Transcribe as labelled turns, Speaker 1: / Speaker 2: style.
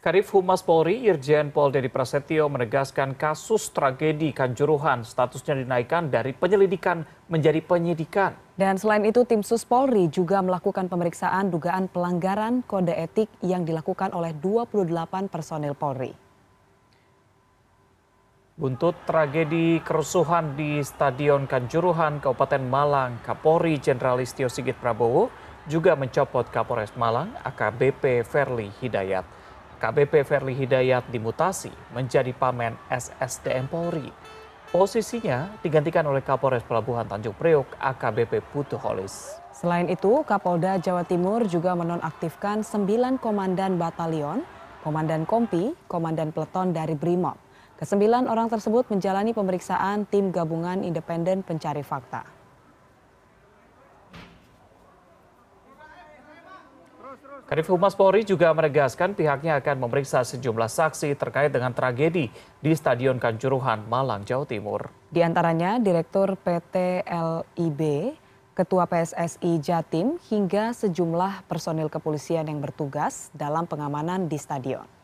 Speaker 1: Kadif Humas Polri Irjen Pol Dedi Prasetyo menegaskan kasus tragedi Kanjuruhan statusnya dinaikkan dari penyelidikan menjadi penyidikan.
Speaker 2: Dan selain itu tim Sus Polri juga melakukan pemeriksaan dugaan pelanggaran kode etik yang dilakukan oleh 28 personil Polri.
Speaker 1: Buntut tragedi kerusuhan di Stadion Kanjuruhan, Kabupaten Malang, Kapolri Jenderal Istio Sigit Prabowo juga mencopot Kapolres Malang AKBP Verli Hidayat. KBP Verli Hidayat dimutasi menjadi Pamen SSDM Polri. Posisinya digantikan oleh Kapolres Pelabuhan Tanjung Priok AKBP Putu Holis.
Speaker 2: Selain itu, Kapolda Jawa Timur juga menonaktifkan 9 komandan batalion, komandan kompi, komandan peleton dari Brimob. Kesembilan orang tersebut menjalani pemeriksaan tim gabungan independen pencari fakta.
Speaker 1: Kadif Humas Polri juga menegaskan pihaknya akan memeriksa sejumlah saksi terkait dengan tragedi di Stadion Kanjuruhan, Malang, Jawa Timur.
Speaker 2: Di antaranya Direktur PT LIB, Ketua PSSI Jatim, hingga sejumlah personil kepolisian yang bertugas dalam pengamanan di stadion.